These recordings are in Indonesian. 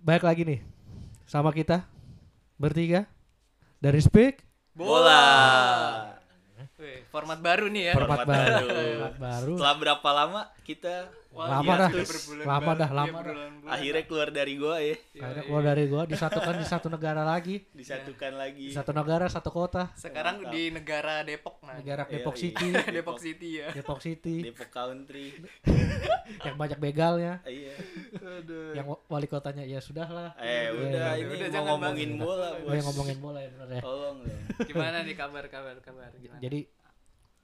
Baik lagi nih sama kita bertiga dari Speak Bola. Format baru nih ya. format Format baru. baru. Format baru. Setelah berapa lama kita Lama dah, lama dah, lama dah. akhirnya keluar dari gua ya, Akhirnya keluar dari gua disatukan di satu negara lagi, disatukan lagi. di satu negara satu kota, Sekarang Mantap. di negara Depok nah. negara Iya, Depok iya. City, Depok City ya. Depok City Depok Country. yang banyak begalnya, Iya. Aduh. yang wa- wali kotanya ya sudahlah. Eh, Iya, udah iya. ini Udah, mau jangan ngomongin bola, Bos. yang ngomongin bola ya benar ya. Tolong dong. Gimana nih kabar kabar kabar gimana? Jadi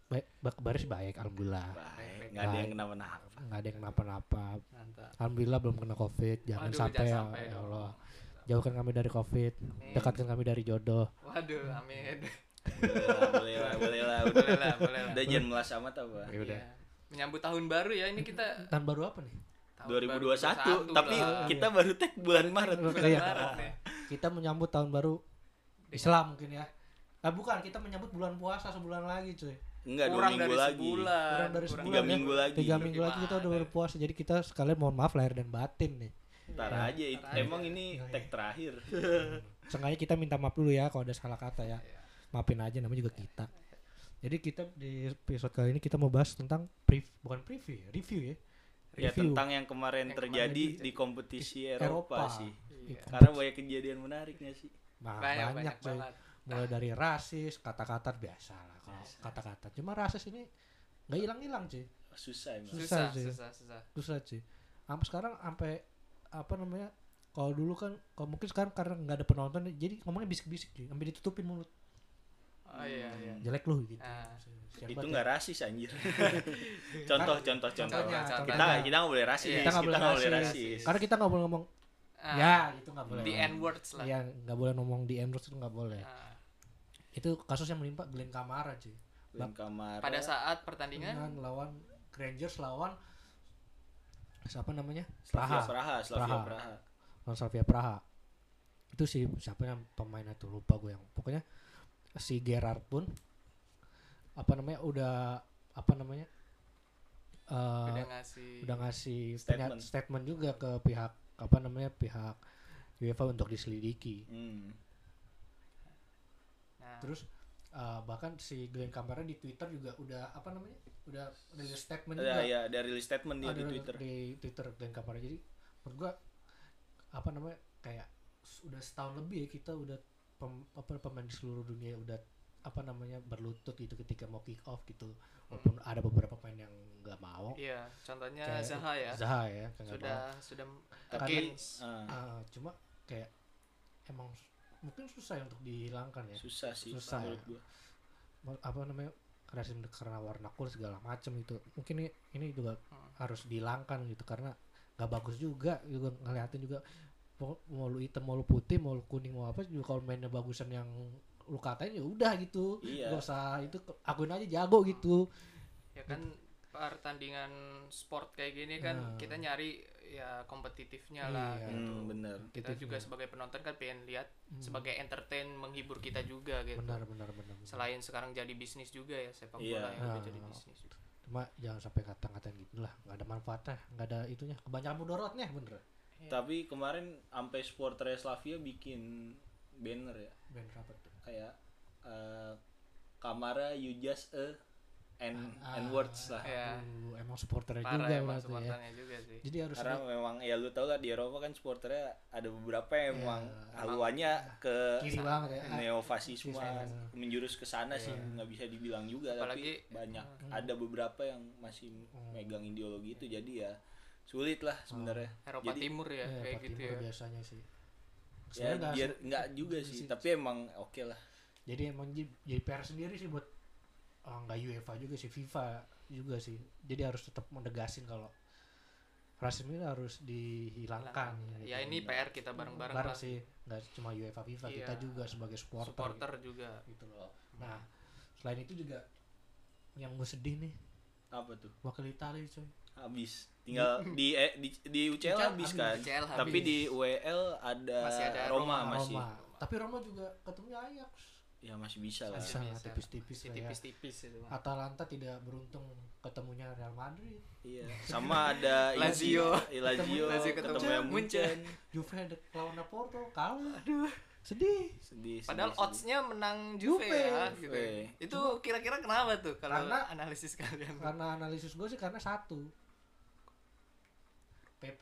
baik, baik baris baik, alhamdulillah. Baik, enggak ada yang kenapa-napa. Nggak ada yang kenapa-napa. Mantap. Alhamdulillah belum kena covid, jangan Waduh, sampai ya, sampai ya dong. Allah. Jauhkan kami dari covid, Amin. dekatkan kami dari jodoh. Waduh, amin. Boleh lah, boleh lah, boleh lah. Udah, Boleh lah, boleh lah. udah jangan melas amat apa. Ya udah. Iya. Menyambut tahun baru ya ini kita Tahun baru apa nih? tahun 2021, tapi lah. kita baru tag bulan Maret. Iya. Bulan Maret nih. Kita menyambut tahun baru Islam mungkin ya. Ah bukan, kita menyambut bulan puasa sebulan lagi cuy. Enggak, dua kurang minggu dari lagi. sebulan. Kurang dari sebulan Tiga ya. minggu lagi. Tiga minggu lagi kita udah berpuasa. Jadi kita sekalian mohon maaf lahir dan batin nih. Ntar Ya. aja, aja. emang ini tag terakhir. Sengaja kita minta maaf dulu ya kalau ada salah kata ya. Iya. Maafin aja namanya juga kita. Jadi kita di episode kali ini kita mau bahas tentang brief bukan preview ya, review ya. Ya Review. tentang yang kemarin Yang terjadi kemarin di kompetisi Eropa. Eropa, sih. Iya. Karena banyak kejadian menariknya sih. Nah, Banyak banyak, banget. Mulai dari rasis kata-kata biasa lah kalau kata-kata cuma rasis ini nggak hilang-hilang cuy Susah emang. Susah Susah, sih. susah, susah. aja cuy sampai sekarang sampai apa namanya kalau dulu kan kalau mungkin sekarang karena nggak ada penonton jadi ngomongnya bisik-bisik cuy sampai ditutupin mulut Oh iya iya. jelek lu gitu Ah. Siapa itu tuh? nggak rasis anjir. contoh, contoh, contoh. Contohnya, Kita contohnya. kita nggak boleh rasis. Iya. kita nggak boleh boleh rasis. rasis. karena kita nggak boleh ngomong Ah, ya itu nggak boleh the N words lah. ya nggak boleh ngomong di N words itu nggak boleh Ah. Itu kasus yang menimpa Glenn Kamara cuy Glenn Kamara. Pada saat pertandingan dengan lawan Rangers lawan siapa namanya Slavia Praha Praha, Slavia Praha. Praha. lawan Slavia Praha itu sih siapa yang pemainnya tuh lupa gue yang pokoknya si Gerard pun apa namanya udah apa namanya eh, udah ngasih udah ngasih Statement. statement. statement juga ke pihak apa namanya pihak UEFA untuk diselidiki Hmm. Nah, terus eh, bahkan si Glenn Kamara di Twitter juga udah apa namanya udah rilis statement Ya, juga ya dari rilis statement dia Ada di Twitter. di Twitter Glenn Kamara jadi menurut gua apa namanya kayak udah setahun lebih ya kita udah pem, apa pemain di seluruh dunia udah apa namanya berlutut gitu ketika mau kick off gitu walaupun ada beberapa pemain yang nggak mau iya, contohnya Kayak Zaha ya. Zaha ya Sudah sudah Tapi against. ah, mau. Ah, cuma kayak emang mungkin susah ya untuk dihilangkan ya susah sih Susah menurut ya. gua. Apa namanya rasis karena warna kulit segala macam itu mungkin ini, ini juga Hmm. harus dihilangkan gitu karena nggak bagus juga juga ngeliatin juga mau, mau lu hitam mau lu putih mau lu kuning mau apa juga kalau mainnya bagusan yang lu katain ya udah gitu Iya. nggak usah itu akuin aja jago gitu Ya kan pertandingan sport kayak gini kan Nah. kita nyari ya kompetitifnya lah Iya. gitu. Hmm, bener. Kita juga sebagai penonton kan pengen lihat Hmm. sebagai entertain menghibur kita juga gitu. benar benar benar benar. Selain sekarang jadi bisnis juga ya sepak Iya. bola yang udah Nah. jadi bisnis. cuma jangan sampai kata-katain gitu lah nggak ada manfaatnya nggak ada itunya kebanyakan mudorotnya bener Iya. Tapi kemarin sampai supporter Slavia bikin banner ya Ben apa tuh kayak eh, Kamara you just a and Ah, and words lah. Ya. Aduh, emang supporternya Parah juga emang ya juga sih. jadi harus Karena memang ya lu tau lah di Eropa kan supporternya ada beberapa yang Iya. emang haluannya ke kiri banget ya neofasisme Iya. menjurus ke sana sih Iya. nggak bisa dibilang juga Apalagi- tapi banyak Hmm. ada beberapa yang masih Hmm. megang ideologi itu jadi ya sulit lah sebenarnya Eropa jadi Timur ya Eh, kayak Pak gitu Timur ya. biasanya sih ya Sebenarnya nggak biar nggak juga sih sih. tapi emang oke lah jadi emang jadi, jadi PR sendiri sih buat oh, nggak UEFA juga sih FIFA juga sih. Jadi harus tetap menegasin kalau rasisme ini harus dihilangkan Ya gitu. ini PR kita bareng-bareng bareng lah. sih. Nggak cuma UEFA FIFA kita Iya. juga sebagai supporter, Supporter juga. gitu loh. Nah selain itu juga yang gue sedih nih. Apa tuh? Wakil Italia coy. Habis. Tinggal di eh, di di UCL UCL habis kan? UCL habis. tapi di WL ada, Masih ada Roma, Roma. masih. Roma. Tapi Roma juga ketemunya Ajax ya masih bisa lah Bisa. Tipis-tipis ya. tipis-tipis itu Bang. Atalanta tidak beruntung ketemunya Real Madrid iya sama ada Lazio. Lazio Lazio ketemu, ketemu yang Munchen Juve ada lawan Porto kalah aduh sedih sedih Padahal sedih, oddsnya menang Juve, Juve. ya gitu. Juve. Itu kira-kira kenapa tuh kalau Karena- analisis kalian? karena analisis gue sih karena satu PP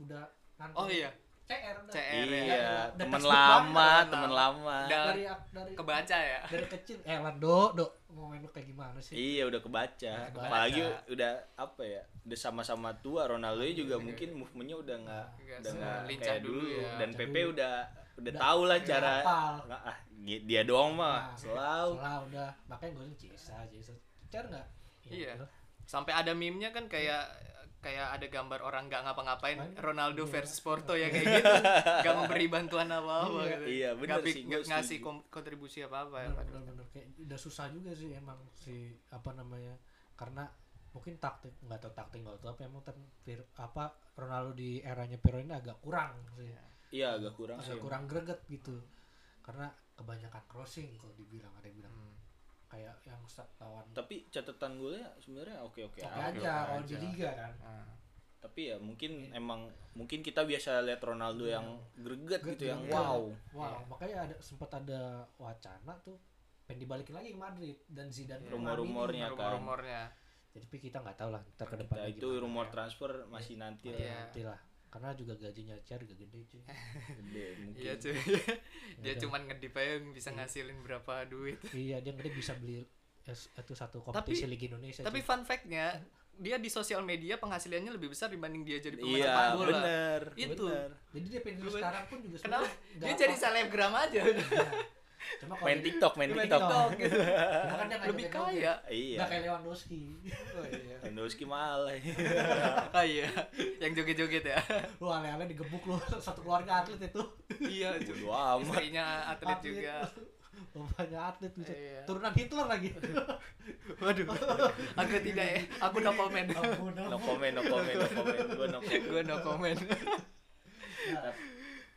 udah nanti Oh iya, CR udah. CR ya. iya Udah teman lama banget, teman lama. Udah dari dari kebaca ya. dari kecil. Eh Lando do mau main lu kayak gimana sih? Iya udah kebaca. Kebaca. apalagi udah apa ya udah sama-sama tua Ronaldo juga mungkin movementnya udah nggak udah nggak kayak dulu dulu. ya. dan PP udah udah Udah- tahu lah cara nggak ah dia doang mah. Nah, selalu Salah udah. Makanya gue Cisa Cisa CR nggak? Iya. udah. Sampai ada meme-nya kan kayak kayak ada gambar orang nggak ngapa-ngapain. Ronaldo Iya. versus Porto ya kayak gitu nggak memberi bantuan apa-apa Iya. gitu Iya, sih, gua ngasih kom- kontribusi apa-apa ya bener, bener, bener. kayak udah susah juga sih emang si apa namanya karena mungkin taktik nggak tahu taktik nggak tahu apa emang tem, Pir- apa Ronaldo di eranya Pirlo ini agak kurang sih iya agak kurang sih agak kurang greget gitu karena kebanyakan crossing kalau dibilang ada yang bilang Hmm. Kayak yang lawan tapi catatan gue ya sebenarnya oke oke aja kalau di liga kan Nah, tapi ya mungkin emang mungkin kita biasa lihat Ronaldo yang greget gitu yang wow wow Iya. makanya ada sempat ada wacana tuh pengen dibalikin lagi ke Madrid dan Zidane Iya. ke Rumor-rumornya. Kan. rumor-rumornya jadi tapi kita nggak tahu lah ntar ke kita depannya itu gimana. rumor transfer masih nanti lah Iya. nanti lah karena juga gajinya CR juga gede cuy. Gede mungkin. Iya cuy. Dia Udah. cuman ngedip aja bisa ngasilin berapa duit. Iya dia gede bisa beli itu satu kompetisi Liga Indonesia tapi cuy. fun fact-nya dia di sosial media penghasilannya lebih besar dibanding dia jadi pemain iya sepak bola. bener Itu. bener. jadi dia pengen sekarang pun juga kenapa? dia jadi selebgram aja. Nah, cuma kalau main TikTok main TikTok. TikTok gitu. cuma kan dia lebih kaya. iya. Nggak kayak Lewandowski. Oh iya. Lewandowski malah oh iya. Yang joget-joget ya. Lu aneh-aneh digebuk lu satu keluarga atlet itu. Iya bodo amat istrinya atlet juga. Bapaknya atlet bisa Iya. turunan Hitler lagi. Waduh. Aku tidak ya. Aku no comment. No comment no comment no comment. Gue no comment gue no comment. Nah,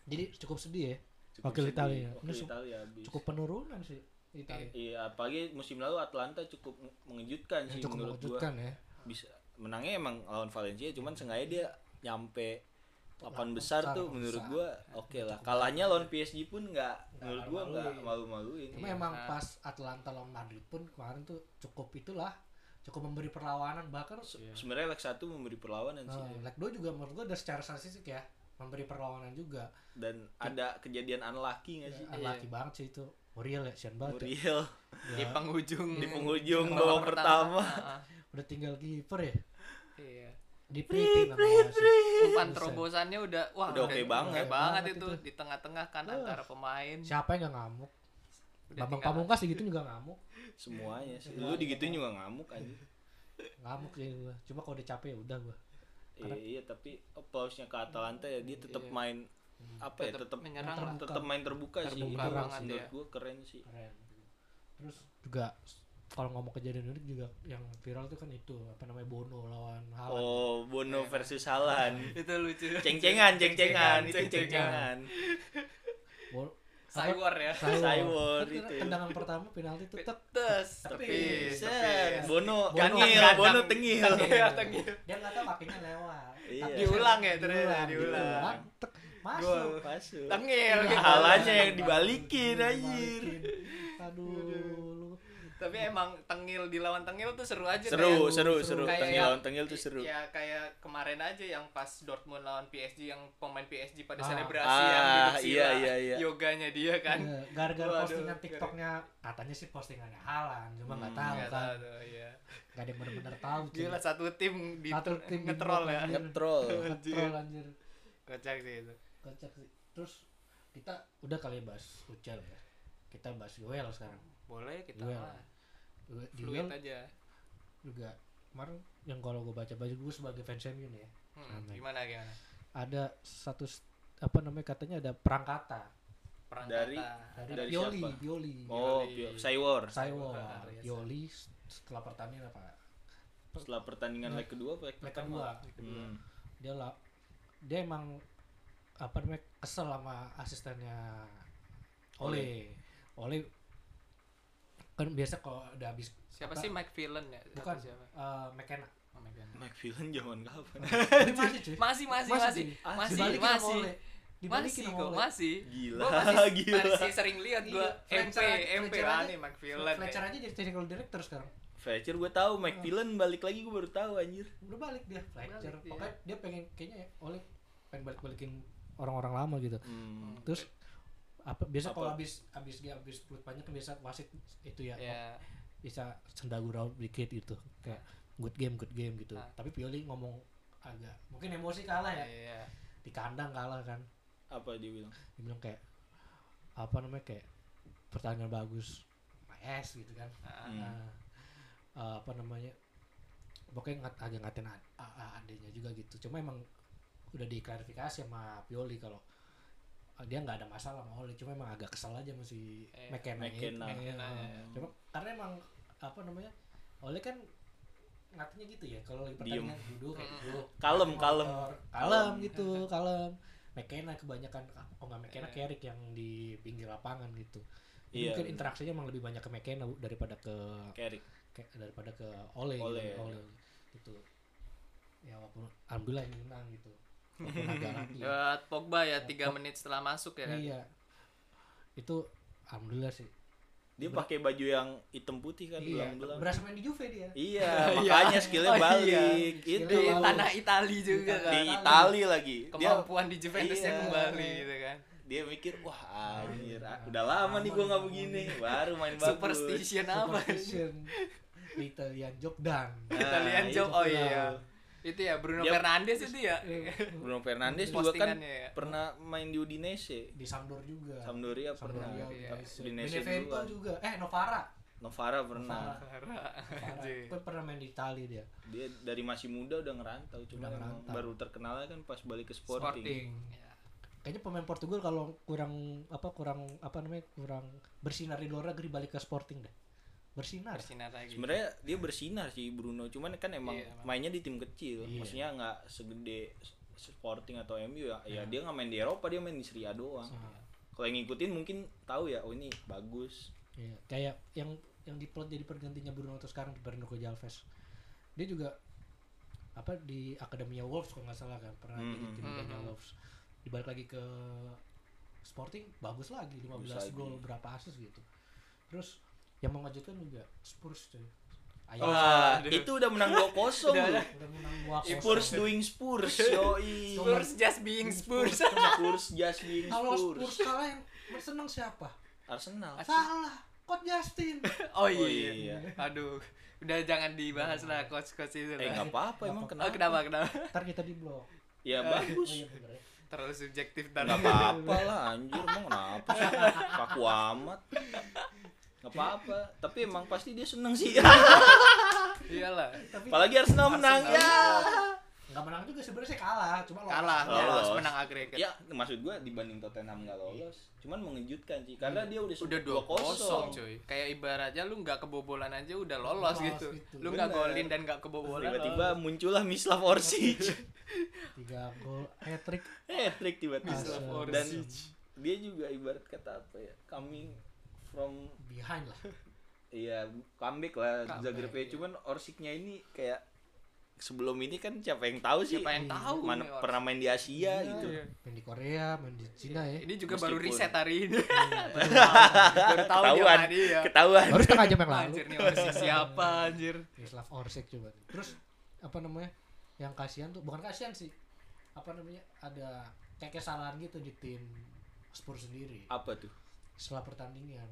jadi cukup sedih ya Wakil. Italia. Ini wakil Italia habis cukup penurunan sih Italia iya apalagi musim lalu Atlanta cukup mengejutkan sih cukup menurut gua mengejutkan ya bisa menangnya emang lawan Valencia cuman sengaja dia nyampe papan besar besar, tuh papan menurut besar. gua oke lah kalahnya lawan PSG pun nggak menurut gua nggak malu-maluin. cuma Iya. emang pas Atlanta lawan Madrid pun kemarin tuh cukup itulah cukup memberi perlawanan bahkan Iya. sebenarnya leg satu memberi perlawanan sih uh, leg 2 juga menurut gua udah secara statistik ya memberi perlawanan juga. Dan ada kejadian unlucky nggak sih? Ya, unlucky banget sih itu. Muriel ya Sian banget ya. Di Ya, penghujung di penghujung babak babak pertama. Ah, ah. udah tinggal kiper ya? Iya. Di sih. umpan terobosannya udah wah Udah oke banget. oke banget Banget itu. itu. di tengah-tengah kan Wah. antara pemain. Siapa yang gak ngamuk? Udah Bambang tinggal- Pamungkas gitu juga ngamuk. Semuanya sih. Iya. lu digituin juga ngamuk aja ngamuk sih gua. Cuma kalau udah capek ya udah gua iya, iya tapi applause-nya ke Atalanta ya dia tetap Iya. main apa ya Tetep tetap menyerang tetap main terbuka, sih. Terbuka Itu banget menurut ya. gua keren sih. Keren. Terus juga kalau ngomong kejadian unik juga yang viral tuh kan itu apa namanya Bono lawan Haaland. Oh Bono Iya. versus Halan itu lucu. Ceng-cengan ceng-cengan Ceng-cengan. Cywar ya. Cywar. Itu. tendangan pertama penalti tuh tek. Tes Tapi- tapi Set, Bono Bono tengil. Bono tengil. Iya, tengil. dia nggak tahu kakinya lewat. Iya. Tapi- Diulang ya, ternyata, diulang, masuk. Gol. Masuk. Tengil. Gitu. Halanya yang dibalikin anjir. Aduh tapi emang tengil di lawan tengil tuh seru aja seru kayak- seru seru. seru Kayak- tengil lawan tengil tuh seru Ya kayak kemarin aja yang pas Dortmund lawan PSG yang pemain PSG pada Ah. selebrasi Ah, yang iya, iya, iya. yoganya dia kan. Iya, gara-gara postingan gara- TikToknya katanya sih postingannya Halan cuma nggak Hmm, tahu Nggak kan tahu tuh, iya. nggak ada yang benar-benar tahu. Gila satu tim di Satu tim ngetrol ya. ngetrol Ngetrol anjir Kocak sih itu. kocak sih terus kita udah kali bahas Ucel ya kita bahas Yoel sekarang Boleh kita Duel. mah Di fluid Yoel aja. juga kemarin yang kalau gue baca baca gue sebagai fans MU nih ya. Hmm, gimana gimana? ada satu apa namanya katanya ada perang kata Perang Dari- dari, Dari Pioli siapa? Pioli. Oh Yoli. Pio- Cywar Saiwo Ah, biasa. Pioli setelah pertandingan apa? Setelah pertandingan leg kedua apa leg leg pertama? kedua Hmm. dia lah dia emang apa namanya kesel sama asistennya Ole. Ole kan biasa kalau udah habis Siapa apa, sih Mike Villan ya? Bukan siapa? eh, McKenna Oh God. Mike Villan zaman kapan masih cuy Masih masih Masih, masih. Masih masih. Dibalikin Masih kok, masih. Gila, Gua masih, gila. masih sering lihat gua Iya, MP, MP Mike Villan. Fletcher aja jadi technical director sekarang Fletcher gue tahu Mike Villan balik lagi gue baru tahu anjir udah balik dia Fletcher Balik dia. pokoknya dia pengen kayaknya ya, Ole pengen balik-balikin orang-orang lama gitu hmm. terus apa biasa kalau habis habis dia habis pelut panjang kan biasa wasit itu ya Ya. bisa sendagurau dikit gitu kayak good game good game gitu Ah. tapi Pioli ngomong agak mungkin emosi kalah ya Iya. di kandang kalah kan apa dia bilang dia bilang kayak apa namanya kayak pertandingan bagus PS gitu kan Ah. Hmm. Nah, eh, apa namanya pokoknya ngat, agak ngatain ad- a- a- adenya juga gitu cuma emang udah diklarifikasi sama Pioli kalau eh, dia nggak ada masalah sama Oli cuma emang agak kesel aja masih Eh, McKenna McKenna. McKenna, ya. cuma karena emang apa namanya Oli kan ngatinya gitu ya kalau lagi Diem. pertandingan duduk kayak duduk Kalem, kalem. kalem gitu kalem McKenna kebanyakan oh nggak McKenna Eh. Carrick yang di pinggir lapangan gitu Jadi Iya, mungkin interaksinya emang lebih banyak ke McKenna daripada ke Carrick kayak daripada ke Ole, Ole, gitu, ya. Ole gitu ya walaupun alhamdulillah ini menang gitu Buat Pogba ya 3 menit setelah masuk ya kan. iya itu alhamdulillah sih dia pakai baju yang hitam putih kan iya belang-belang berasa main di Juve dia iya makanya skillnya Oh, iya. balik Skillnya itu Di tanah Itali juga Di kan. di Itali. Lagi dia Kemampuan di Juventusnya Iya. kembali gitu kan. dia mikir wah anjir ah, udah lama nih gua nggak begini baru main bagus Superstition apa? Superstition Italian job done Nah, Italian itu job oh iya. Itu ya Bruno Dia- Fernandes itu ya. Bruno Fernandes juga kan ya. pernah main di Udinese di Sampdoria juga Sampdoria pernah Sampdoria Iya. Udinese Benevento duluan. juga eh Novara Novara pernah Novara. Novara. Anjir. Pernah main di Itali dia dia dari masih muda udah ngerantau cuma Udah ngerantau. baru terkenalnya kan pas balik ke Sporting, Sporting. Ya. kayaknya pemain Portugal kalau kurang apa kurang apa namanya kurang bersinar di luar negeri balik ke Sporting deh bersinar Bersinar lagi. sebenarnya dia bersinar sih Bruno cuman kan emang Iya, mainnya di tim kecil Iya. maksudnya nggak segede Sporting atau MU ya Iya. ya dia nggak main di Eropa dia main di Serie A doang Nah, kalau yang ngikutin mungkin tahu ya oh ini bagus iya. kayak yang yang diplot jadi pergantinya Bruno atau sekarang di Bernardo Alves dia juga apa di akademinya Wolves kalau nggak salah kan pernah jadi Mhm. tim liganya Mhm. Wolves dibalik lagi ke Sporting bagus lagi 15 Bagus lagi. gol berapa asis gitu terus yang mengejutkan juga Spurs cuy Ayo, Wah, Aduh. itu udah menang 2-0 Udah, udah. menang dua Spurs doing Spurs, yoi. Spurs just being Spurs. Spurs just being kalau Spurs Spurs. kalah yang bersenang siapa Arsenal. salah Coach Justin Oh Oh iya. iya. Aduh, udah jangan dibahas lah coach-coach itu Eh lah. nggak apa-apa emang Nggak Oh, kenapa? kenapa kenapa? ntar kita di blok Ya oh bagus. iya bener ya Terlalu subjektif dan Nggak apa-apa lah anjir emang kenapa sih? Kaku amat. Nggak apa-apa. Tapi emang pasti dia seneng sih. Iyalah. tapi Apalagi Arsenal menang Arsenal. ya. nggak menang juga sebenarnya kalah cuma lolos. Kalah, Lolos. lolos menang agregat. Ya maksud gua dibanding Tottenham nggak lolos. Cuman mengejutkan sih karena dia udah Udah 2-0 cuy. Kayak ibaratnya lu nggak kebobolan aja udah lolos, Lolos gitu. gitu. Lu nggak golin dan nggak kebobolan. Tiba-tiba muncullah Mislav Orsic. tiga gol hat trick Eh, trik tiba-tiba. Dan dia juga ibarat kata apa ya? Coming from behind lah Iya, comeback lah Comeback, Zagreb iya. cuman Orsiknya ini kayak sebelum ini kan siapa yang tahu sih? Siapa yang Iya. tahu? Mana pernah main di Asia Iya. gitu. Iya. main di Korea main di Cina ya Ini juga Meskipun- baru riset hari ini. Iya. baru tahu dia Ketahuan, dia. ketahuan. baru setengah jam yang lalu Anjir nih Orsic siapa anjir? Mislav Orsic coba terus apa namanya yang kasihan tuh bukan kasihan sih apa namanya ada kayak kesalahan gitu di tim Spurs sendiri Apa tuh? Setelah pertandingan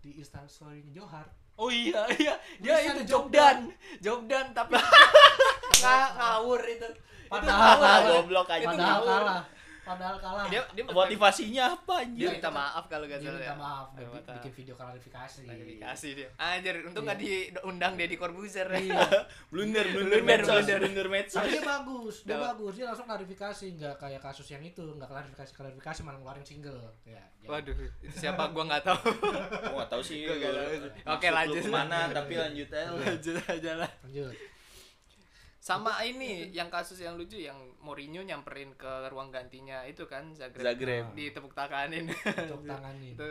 di Instan Story Johar Oh iya iya dia Tulisan itu Jobdan Jobdan tapi nggak ngawur itu itu Padahal- ngawur. Goblok aja. Itu padahal ngawur. kalah padahal kalah dia dia Motivasinya apa dia anjir? minta maaf kalau gak dia salah minta ya. maaf dan Minta maaf. bikin video klarifikasi klarifikasi dia anjir untung nggak diundang Deddy Corbuzier iya Blunder, blunder, Blunder, medsos, blunder. blunder medsos. tapi dia bagus dia Dapat. bagus dia langsung klarifikasi nggak kayak kasus yang itu nggak klarifikasi klarifikasi malah ngeluarin single ya waduh itu siapa gua nggak tahu Gua nggak tahu sih. Oke, lanjut. Ke mana? Tapi lanjut aja. lah. lanjut aja lah lanjut sama ini yang kasus yang lucu yang Mourinho nyamperin ke ruang gantinya itu kan Zagreb, Zagreb. ditepuk tanganin untuk tangan nih itu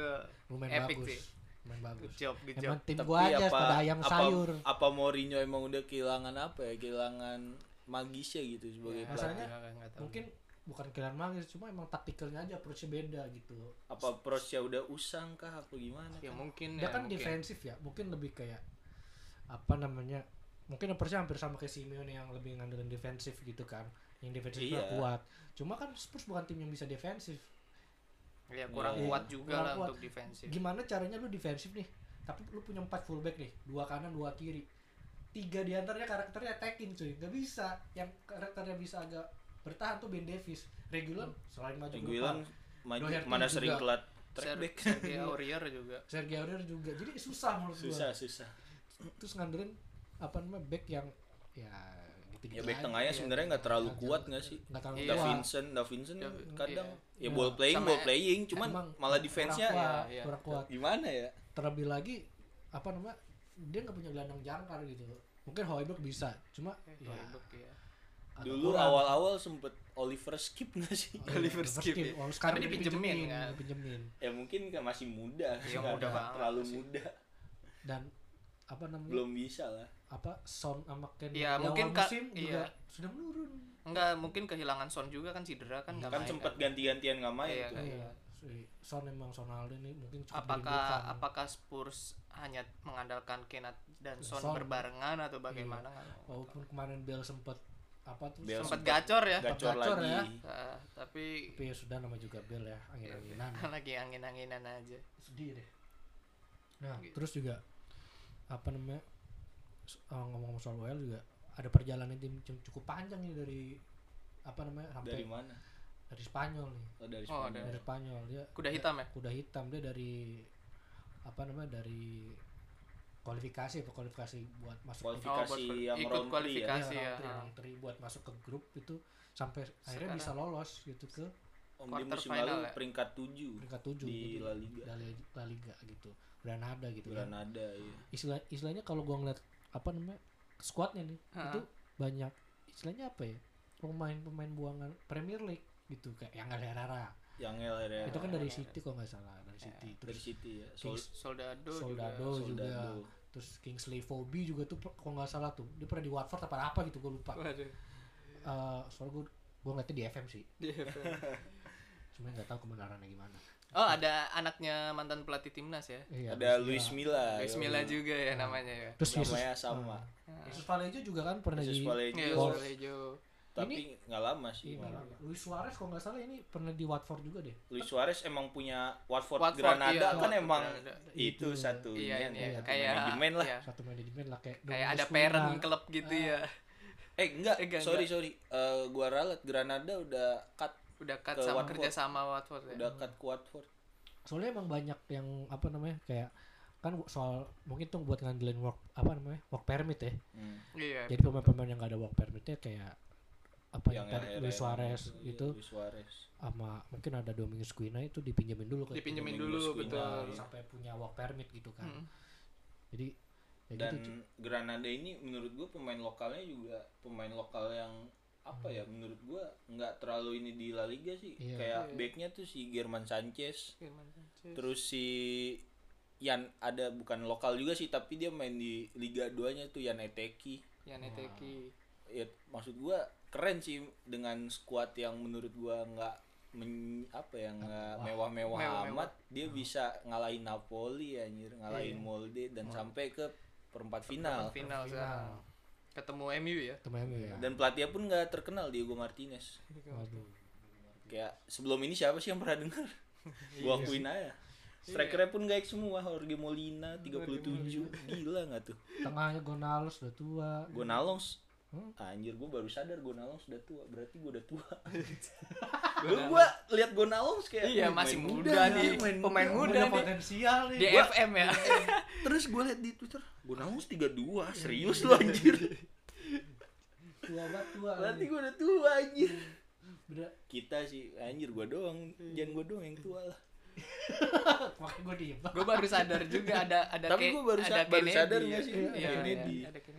lumayan Epic bagus sih. main bagus good job good job emang tim Tapi gua aja apa- pada ayam apa, sayur Apa Mourinho emang udah kehilangan apa ya? Kehilangan magisnya gitu sebagai Ya, pelatih. Masalahnya, mungkin bukan kalian magis cuma emang taktikalnya aja approach beda gitu Apa prosnya udah usang kah apa gimana? ya kah? mungkin dia ya, kan mungkin. defensif ya mungkin lebih kayak apa namanya mungkin approach-nya hampir sama kayak Simeone yang lebih ngandelin defensif gitu kan. Yang defensifnya Iya. kuat. Cuma kan Spurs bukan tim yang bisa defensif. Ya kurang Iya. kuat juga Kurang lah kuat. untuk defensif. Gimana caranya lu defensif nih? Tapi lu punya empat fullback nih dua kanan dua kiri. Tiga di antaranya karakternya attacking cuy. Nggak bisa. Yang karakternya bisa agak bertahan tuh Ben Davis. Regulon selain maju depan. maju Doherty mana juga. sering telat Ser- track back. Sergio Aurier juga. Sergio Aurier juga. Jadi susah menurut susah gua susah. terus ngandelin apa namanya back yang ya gitu Ya back tengahnya sebenarnya nggak terlalu kuat nggak sih? nggak terlalu Iya. kuat Davinson, Davinson Dav- kadang iya. ya Iya. ball playing, ball playing, cuman Emang malah defense-nya Iya, iya. kurang kuat gimana ya? terlebih lagi apa namanya dia nggak punya gelandang jangkar gitu mungkin Hoiberg bisa cuma ya, Hoiberg, ya. agak Dulu awal-awal sempet Oliver skip nggak sih? Oh, iya, Oliver Skip, Skip. ya. Oh, sekarang Tapi dipinjemin, kan? dipinjemin. ya mungkin kan masih muda, Iya, nggak muda banget terlalu muda, dan apa namanya belum bisa lah. apa Son sama Ken Iya, di mungkin awal Kak- musim juga iya. sudah menurun enggak mungkin kehilangan Son juga kan cedera kan nggak Kan main sempet kan. ganti-gantian nggak main Iya, tuh. kan. iya si Son emang Sonaldo ini mungkin cukup apakah dirindukan. apakah Spurs hanya mengandalkan Kane dan Son, Son. berbarengan atau bagaimana kan walaupun kemarin Bell sempet apa tuh Bale sempat sempet gacor ya Gacor Gacor lagi. ya. Nah, tapi tapi ya sudah nama juga Bell ya angin-anginan lagi angin-anginan aja sedih deh nah Gitu. terus juga apa namanya uh, ngomong-ngomong soal WL juga ada perjalanan tim cukup panjang nih dari apa namanya sampai Dari dari, mana? Spanyol nih Oh, dari Oh, Spanyol. dari Spanyol dia kuda hitam ya kuda hitam dia dari apa namanya dari kualifikasi apa kualifikasi buat masuk ke Kualifikasi Oh, buat yang ikut round ya? kualifikasi Iya, ya, round three, ha. round three buat masuk ke grup itu sampai akhirnya bisa lolos gitu ke Om di Quarter musim final lalu ya? peringkat 7 peringkat tujuh di gitu. La Liga. La Liga, Liga gitu Granada kan. Granada ya. istilah istilahnya kalau gua ngeliat apa namanya squadnya nih Ha. itu banyak istilahnya apa ya pemain-pemain buangan Premier League gitu kayak yang Herrera. Yang LR itu kan dari City kok nggak salah dari City. Dari terus City ya. Kings, Sol Soldado, Soldado juga. Juga Soldado. terus Kingsley Fobi juga tuh kalau nggak salah tuh dia pernah di Watford apa apa gitu gue lupa. Waduh. Eh soalnya gue gue ngeliatnya di FM sih. Cuma nggak tahu kebenarannya gimana oh ada anaknya mantan pelatih timnas ya iya, Ada Luis Luis Milla. Luis. Milla juga ya namanya ya terus Yesus Namanya sama. Ah, Yesus Vallejo juga kan pernah Jesus di Vallejo. Iya, Wolves. Vallejo. Tapi nggak lama sih. Iya. Luis Suarez kalau nggak salah ini pernah di Watford juga deh Luis Suarez emang punya Watford, Watford, Granada iya, kan Watford, emang Granada. itu Itu. satu Iya, ini ini ya, ya, satu kayak manajemen lah. iya. satu manajemen lah kayak kayak ada parent klub gitu Ah. ya Eh enggak, Eh, enggak, sorry enggak. sorry. Eh, gua ralat Granada udah cut udah cut Ke sama Watford. kerja sama Watford ya udah cut ke Watford. soalnya emang banyak yang apa namanya kayak kan soal mungkin tuh buat ngandelin work apa namanya work permit ya Hmm. iya jadi pemain-pemain yang gak ada work permitnya kayak apa yang, tadi Luis Suarez iya, itu Luis Suarez. sama mungkin ada Domingos Quina itu dipinjemin dulu ke dipinjemin dulu Quina, betul sampai punya work permit gitu kan Mm. jadi ya Dan gitu. Granada ini menurut gua pemain lokalnya juga pemain lokal yang apa ya menurut gua nggak terlalu ini di La Liga sih. Iya. Kayak Iya. backnya tuh si German Sanchez, Firman Sanchez. terus si Yan ada bukan lokal juga sih tapi dia main di Liga 2 nya tuh Yan Eteki. Yan Eteki Ya maksud gua keren sih dengan skuad yang menurut gua nggak men, apa ya nggak mewah-mewah amat dia bisa ngalahin Napoli anjir ngalahin Iya. Molde dan sampai ke perempat final Perempat final Final. Ketemu MU ya? Temen MU ya. Dan pelatihnya pun nggak terkenal Diego Martinez. Waduh. kayak sebelum ini siapa sih yang pernah dengar? Gua akuin aja. Strikernya pun gaik semua Jorge Molina 37 gila nggak tuh? Tengahnya Gonalves udah tua. Gonalons Hmm? Anjir gue baru sadar Gonalons udah tua. Berarti gue udah tua. Dulu gue liat Gonalons kayak Iya, "Wih, masih main muda nih, main pemain muda Punya nih. potensial nih. Di Gua- FM ya. Terus gue liat di Twitter Gonalons 32 Serius lu anjir. tua banget tua. Berarti gue udah tua anjir. Beda, Kita sih Anjir gue doang. Jangan gue doang yang tua lah. Makanya gue diem. Gue baru sadar juga ada ada Tapi gua baru ada sa- baru sadar ya. sih? Iya, iya, ada Kennedy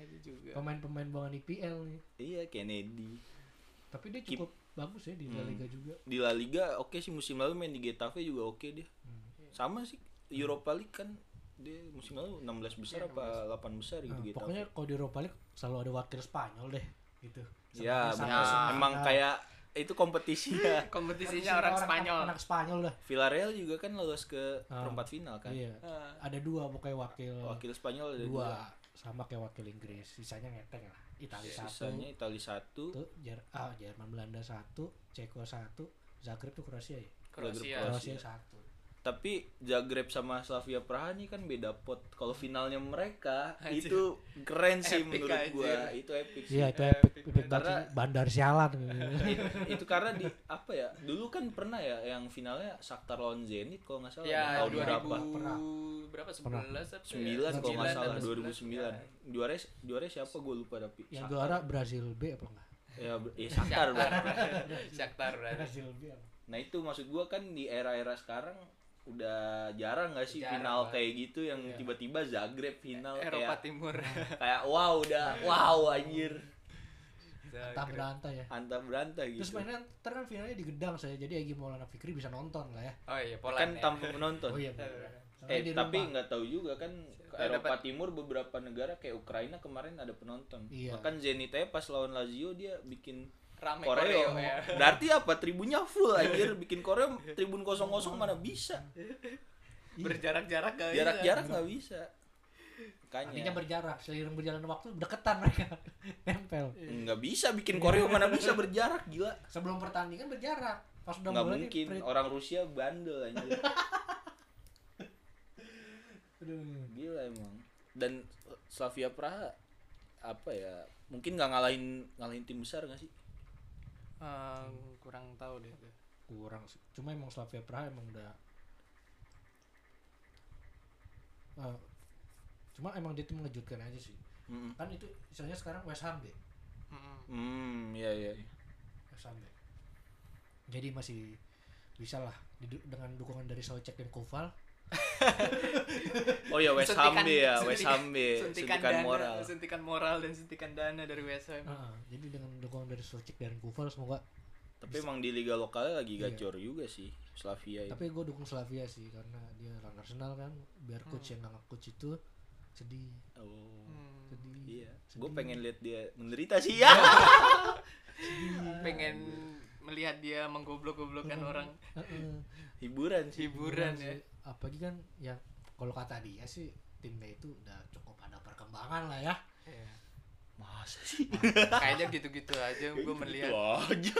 juga pemain-pemain buangan IPL nih Iya Kennedy tapi dia cukup bagus ya di La Hmm. Liga juga Di La Liga oke sih musim lalu main di Getafe juga oke dia Hmm. Sama sih Europa League kan dia musim lalu 16 besar Iya, apa 8 besar gitu Nah, gitu. pokoknya kalau di Europa League selalu ada wakil Spanyol deh gitu. ya benar. semifinal. emang kayak itu kompetisinya. kompetisinya orang Spanyol Anak Spanyol dah. Villarreal juga kan lolos ke Ah. perempat final kan. Iya. Ah. Ada dua pokoknya wakil, Wakil Spanyol ada dua dua. Sama kayak wakil Inggris. Sisanya ngeteng lah. Italia satu, Sisanya Italia satu, tuh Jer ah, Jerman Belanda satu, Ceko satu, Zagreb tuh Kroasia ya. Kroasia Kroasia. Kroasia satu. Tapi Zagreb sama Slavia Praha ini kan beda pot. Kalau finalnya mereka Anjir. itu keren sih Epic menurut gua. anjir. Itu epic sih. Iya itu epic, epic banget Karena-. Bandar sialan. itu, itu karena di apa ya dulu kan pernah ya yang finalnya Shakhtar lawan Zenit kalau nggak salah ya tahun 2000 berapa Pernah. berapa Pernah. 11 apa ya? sembilan kalau nggak 9 salah atau 2009 juara juara siapa gue lupa tapi Yang juara Brazil B apa enggak? ya, ya Shakhtar. Shakhtar Brazil B. nah itu maksud gua kan di era-era sekarang udah jarang nggak sih Jarang final banget. kayak gitu yang Iya. tiba-tiba Zagreb final Eropa kayak Timur kayak wow udah wow anjir Entah berantah ya. antah berantah gitu Terus mainnya ntar kan finalnya di Gedang saya jadi Egy Maulana Fikri bisa nonton lah ya. oh iya kan Poland ya. tanpa penonton Oh iya. bener. Soalnya eh di tapi nggak tahu juga kan Eh, Eropa dapat- Timur beberapa negara kayak Ukraina kemarin ada penonton Iya. bahkan Zenit aja pas lawan Lazio dia bikin rame koreo, koreo ya. Berarti apa? Tribunnya full anjir. Bikin koreo tribun kosong kosong mana bisa? Berjarak-jarak gak jarak-jarak nggak bisa. Artinya makanya berjarak, seiring berjalan waktu deketan mereka. Nempel. nggak bisa bikin koreo mana bisa berjarak gila. Sebelum pertandingan berjarak. Pas udah nggak nih, mungkin. Fred- orang Rusia bandel anjir. Aduh. gila emang. Dan Slavia Praha apa ya mungkin nggak ngalahin ngalahin tim besar nggak sih Eh, kurang tahu deh tuh. kurang sih. Cuma emang Slavia Praha emang udah Eh, cuma emang dia tuh mengejutkan aja sih. Mm. Kan itu misalnya sekarang West Ham deh. Hmm iya iya iya. West Ham deh. Jadi masih bisa lah dengan dukungan dari Socek dan Koval. Oh ya West Ham ya West Ham suntikan, suntikan dana, moral. suntikan moral dan suntikan dana dari West Ham. Heeh, jadi dengan dukungan dari Socek dan Koval semoga tapi emang di liga lokalnya lagi Iya. gacor juga sih Slavia itu. Tapi gue dukung Slavia sih karena dia orang Arsenal kan biar coach yang nggak coach itu sedih. Oh Hmm. sedih. iya. Sedih. gue pengen lihat dia menderita sih. Ya pengen melihat dia menggoblok-goblokkan orang. Heeh. hiburan sih. Hiburan Beneran ya. sih. Apalagi kan yang kalau kata dia sih timnya itu udah cukup ada perkembangan lah ya. Iya. masa sih? Kayaknya gitu-gitu aja gue melihat. aja.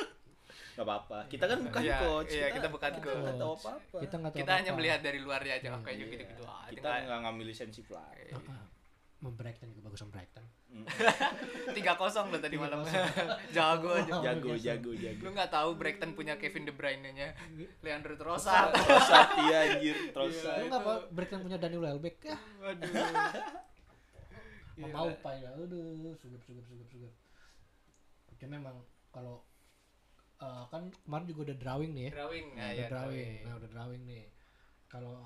Gak apa-apa. Kita kan bukan Iya, coach iya, kita bukan kita nggak tahu coach. apa-apa. Kita nggak tahu kita hanya apa-apa. melihat dari luarnya aja Iya, kayaknya Iya. gitu-gitu aja. kita nggak ngambil lisensi pelatih Heeh. Mem-Brighton juga bagusan Brighton Mm. tiga kosong loh tadi malam. Jago aja. Oh, jago jago jago. Lu nggak tahu Brighton punya Kevin De Bruyne nya Leandro Trossard. Trossard iya anjir Trossard. Lu nggak apa Brighton punya Daniel Welbeck ya waduh. Mau pak. Ya aduh sugup sugup sugup sugup oke memang kalau eh, kan kemarin juga udah drawing nih ya. Drawing. Nah, nah, udah ya, drawing. drawing. nah udah drawing nih. Kalau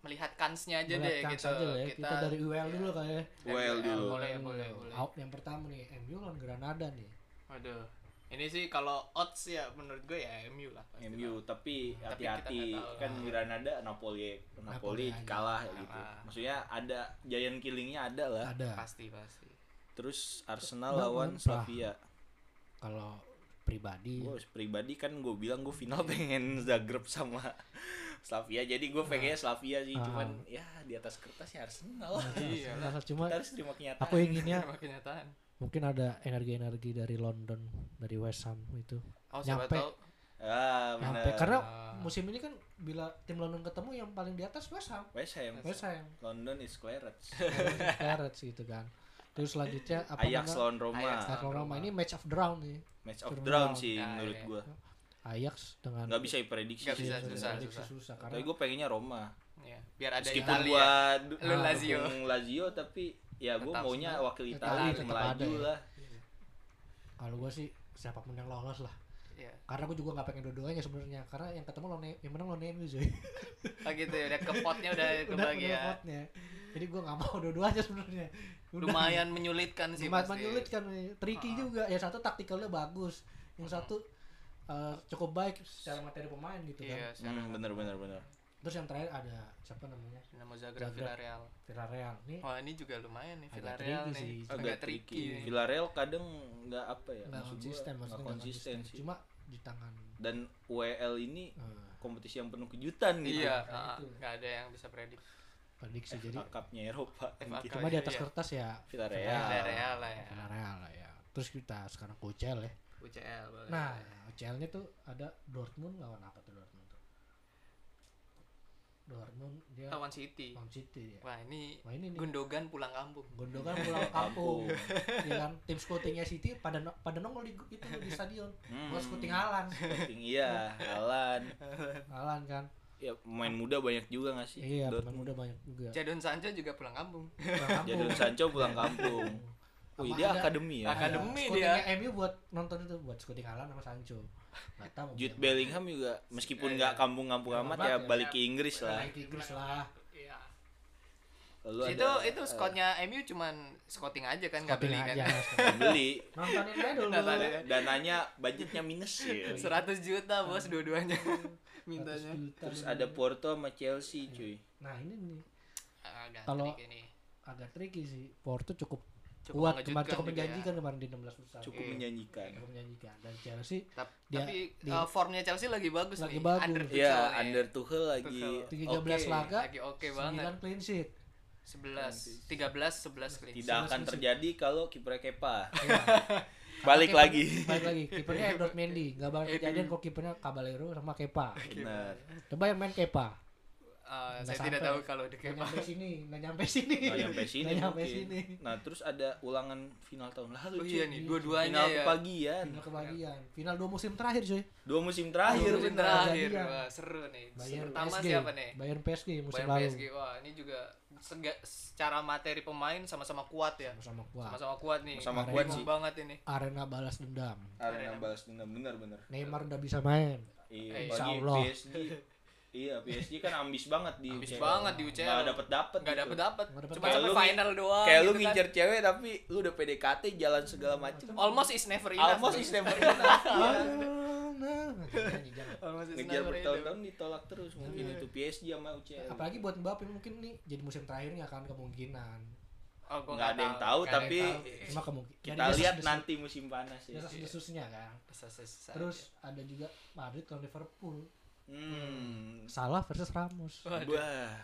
melihat kansnya aja melihat deh kans gitu aja ya, kita, dari UL dulu kayak ya. Well dulu. boleh boleh boleh Out yang pertama nih MU lawan Granada nih waduh ini sih kalau odds ya menurut gue ya MU lah pasti MU lah. tapi hati-hati kita kan lah. Granada Napoli Napoli Napoli kalah Kalah. gitu maksudnya ada giant killingnya ada lah ada pasti pasti terus Arsenal Nggak lawan. Slavia kalau pribadi. Gue pribadi kan gue bilang gue final pengen Zagreb sama Slavia. Jadi gue pengennya Slavia sih Ah. cuman ya di atas kertas ya Arsenal Iya. lah. Nah, cuma kita harus terima kenyataan. aku inginnya kenyataan. mungkin ada energi-energi dari London dari West Ham itu. Oh siapa Nyampe. tahu. Ah Nyampe. karena Ah. musim ini kan bila tim London ketemu yang paling di atas West Ham. West Ham. West Ham. London is Clarets. Clarets gitu kan terus selanjutnya apa Ajax lawan Roma. Ajax. Lawan Roma. Ini match of the round nih. Match of the round sih Ya, menurut iya. gue Ajax dengan nggak bisa diprediksi Nggak sih. bisa, susah, susah. susah karena tapi gue pengennya Roma. Ya biar ada meskipun Italia. gua Lu Lazio. Lazio tapi ya gue Tetap maunya wakil Italia melaju ada ya. lah. Kalau gue sih siapa pun yang lolos lah ya karena gue juga nggak pengen dua-duanya sebenarnya. Karena yang ketemu lo yang menang lo MU cuy. Oh gitu ya udah ke potnya udah kebagian potnya. Jadi gue nggak mau dua-duanya sebenarnya. Lumayan menyulitkan sih lumayan menyulitkan nih. tricky Ah. juga. Ya satu taktikalnya bagus. Yang satu eh, cukup baik secara materi pemain gitu iya kan. secara- hmm, bener bener bener terus yang terakhir ada siapa namanya Dinamo Zagreb Zagreb. Villarreal. Villarreal nih Oh, ini juga lumayan nih Villarreal nih. sih. Agak agak tricky. nih. Villarreal kadang nggak apa ya nggak konsisten maksudnya nggak konsisten sih cuma di tangan dan WL ini eh, kompetisi yang penuh kejutan gitu Iya, Nah, ah, nggak ada yang bisa predik. prediksi jadi Cup-nya Eropa. Cup. cuma di atas Iya. kertas ya Villarreal. Villarreal lah ya. Villarreal lah ya terus kita sekarang UCL ya UCL boleh. nah UCL nya tuh ada Dortmund lawan apa tuh Dortmund tuh Dortmund dia lawan City. lawan City ya. Wah, ini Wah ini nih. Gundogan pulang kampung. Gondogan pulang kampung. ya kan? Tim scoutingnya City pada no- pada nongol di itu di stadion. Hmm. buat scouting Alan. Scouting, iya Alan. Alan kan. Ya pemain muda banyak juga nggak sih? Iya pemain muda banyak juga. Jadon Sancho juga pulang kampung. Pulang kampung. Jadon Sancho pulang kampung oh Sama dia ada- akademi ya. Akad- Akademi dia. MU buat nonton itu buat scouting Alan sama Sancho. Tahu Jude Bellingham juga meskipun Iya, nggak iya. kampung-kampung amat ya ya. balik ke Inggris lah. Naik ke Inggris lah. Iya. lalu itu ada, itu scoutnya MU cuman scouting aja kan nggak beli kan. aja eh, beli. Nontonin aja dulu. Dananya budgetnya minus ya. 100 juta bos dua-duanya. Mintanya. 100 juta terus ada Porto sama Chelsea cuy. Nah ini nih. Agak Kalau- trik ini. agak tricky sih. Porto cukup, Cukup kuat kemarin cukup ya. menjanjikan kemarin di 16 besar cukup Iya. menjanjikan cukup menjanjikan dan Chelsea Tap- Dia- tapi dia- uh, formnya Chelsea lagi bagus Lagi nih. bagus. Under ya Tuchel nih. under Tuchel lagi Tuchel. 13 oke. laga lagi oke banget. 9 clean sheet 11 13 11 clean tidak Sebelas akan terjadi kalau kipernya Kepa Iya. balik Kiper- lagi balik lagi kipernya Edward Mendy nggak bakal kejadian kalau kipernya Caballero sama Kepa benar coba yang main Kepa Uh, Nggak saya tidak sampai. tahu kalau di nggak Kepa. nyampe sini nggak nyampe sini nggak nyampe sini Nggak nyampe sini nah terus ada ulangan final tahun lalu Oh cuy. iya nih, dua-duanya final ya. kepagian final kebagian final dua musim terakhir cuy dua musim terakhir Dua Musim bener. terakhir. Wah, seru nih. Bayern Pertama PSG siapa nih? Bayern PSG musim Bayern lalu PSG. Wah, ini juga sega, secara materi pemain sama-sama kuat ya. sama kuat Sama-sama kuat nih. Sama kuat sih. banget ini. arena balas dendam arena balas dendam bener bener Neymar udah bisa main iya Eh, insya Allah. PSG iya PSG kan ambis banget di Ambis UCL. banget di UCL. nggak dapet dapet Nggak dapet dapet. Nggak dapet Cuma dapet. sampai lu- final doang. kayak lu gitu kan. ngincer cewek tapi lu udah PDKT jalan segala macem Almost is never enough. almost is never enough Iya. nah, is ngejar bertahun-tahun ditolak terus mungkin Iya. itu PSG sama UCL apalagi buat Mbappe mungkin nih jadi musim terakhirnya akan kemungkinan. Oh, gua nggak ada yang tahu tapi yang tahu. cuma kemungkinan kita lihat nanti musim panas ya desas desusnya kan terus ada juga Madrid lawan Liverpool hmm Salah versus Ramos. Waduh. Wah,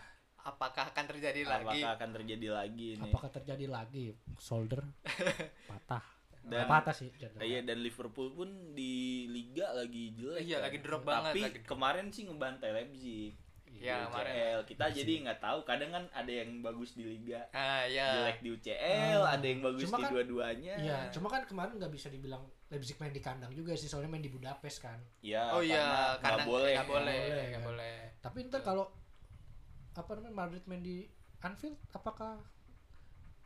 apakah akan terjadi lagi? apakah akan terjadi lagi nih? apakah terjadi lagi shoulder patah Dan- patah sih cedera. Iya dan Liverpool pun di liga lagi jelek. Iya, kan. lagi drop Tapi banget, lagi drop. kemarin sih ngebantai Leipzig. Iya, kemarin. UCL. Kita jadi nggak tahu. Kadang kan ada yang bagus di liga, Ah, ya. jelek di UCL, Ah. ada yang bagus Cuma di kan- dua-duanya. Iya, cuma kan kemarin nggak bisa dibilang Leipzig main di kandang juga sih, soalnya main di Budapest kan. Iya, Oh iya, karena nggak boleh. nggak boleh, Nggak boleh, nggak kan. boleh. Tapi ntar kalau apa namanya Madrid main di Anfield, apakah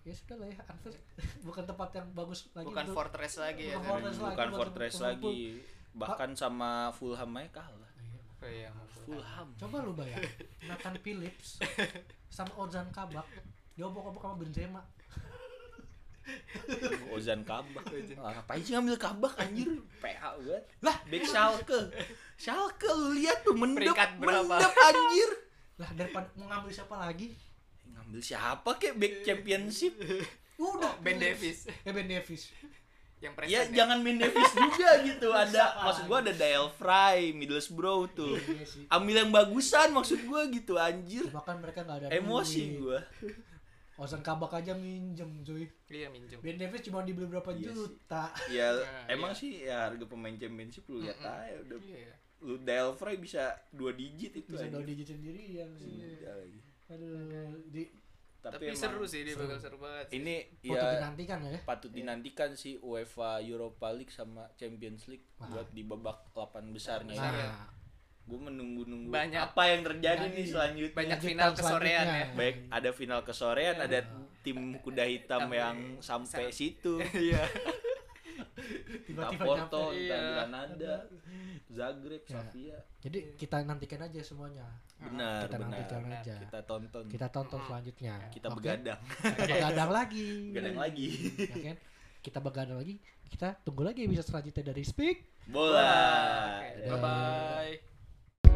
ya sudah lah ya Anfield bukan tempat yang bagus lagi Bukan untuk- fortress lagi ya. Bukan fortress lagi Bukan Fortress lagi. Bahkan sama Fulham aja kalah. Iya. Oh iya. Fulham. Coba lu bayang Nathan Phillips sama Ozan Kabak diobok-obok sama Benzema. Ozan Kabak. Ah, ngapain sih ngambil Kabak anjir? PH banget. Lah, Back Schalke. Schalke lu lihat tuh mendep, mendep anjir. Lah daripada mau ngambil siapa lagi? Ngambil siapa kek back championship? Udah Ben Phillips. Davis Eh Ben Davis. yang Ya presiden. jangan main Davis juga gitu. Ada maksud gua ada Dale Fry, Middlesbrough tuh. Iya sih. Ambil yang bagusan maksud gua gitu anjir. Bahkan mereka nggak ada Emosi gua. Ozan Kabak aja minjem cuy. Iya minjem. Ben Davis cuma dibeli berapa Iya sih. juta. Ya Nah, emang iya. sih ya harga pemain championship lu lihat Mm-mm. aja udah Iya. lu Dale Fry bisa dua digit itu Bisa anjir. dua digit sendirian sih. Iya lagi. Aduh, di Tapi, emang seru sih dia seru. bakal seru banget. sih. Ini foto ya dinantikan ya. patut dinantikan sih UEFA Europa League sama Champions League Wah. buat di babak 8 besarnya. Besar ini. ya. Gue menunggu-nunggu Banyak- apa yang terjadi Jadi, nih selanjutnya. banyak final kesorean ya. Baik ada final kesorean, ada tim kuda hitam Sampai- yang sampai sam- situ. Iya. tiba-tiba Porto. Iya. Granada, Zagreb, Ya. Sofia. Jadi kita nantikan aja semuanya. Benar, kita benar. nantikan benar. aja. Kita tonton. Kita tonton Mm. selanjutnya. Kita Oke? begadang. Kita begadang lagi. Begadang lagi. Ya kan? Kita begadang lagi. Kita tunggu lagi bisa selanjutnya dari Speak. Bola. Bye bye.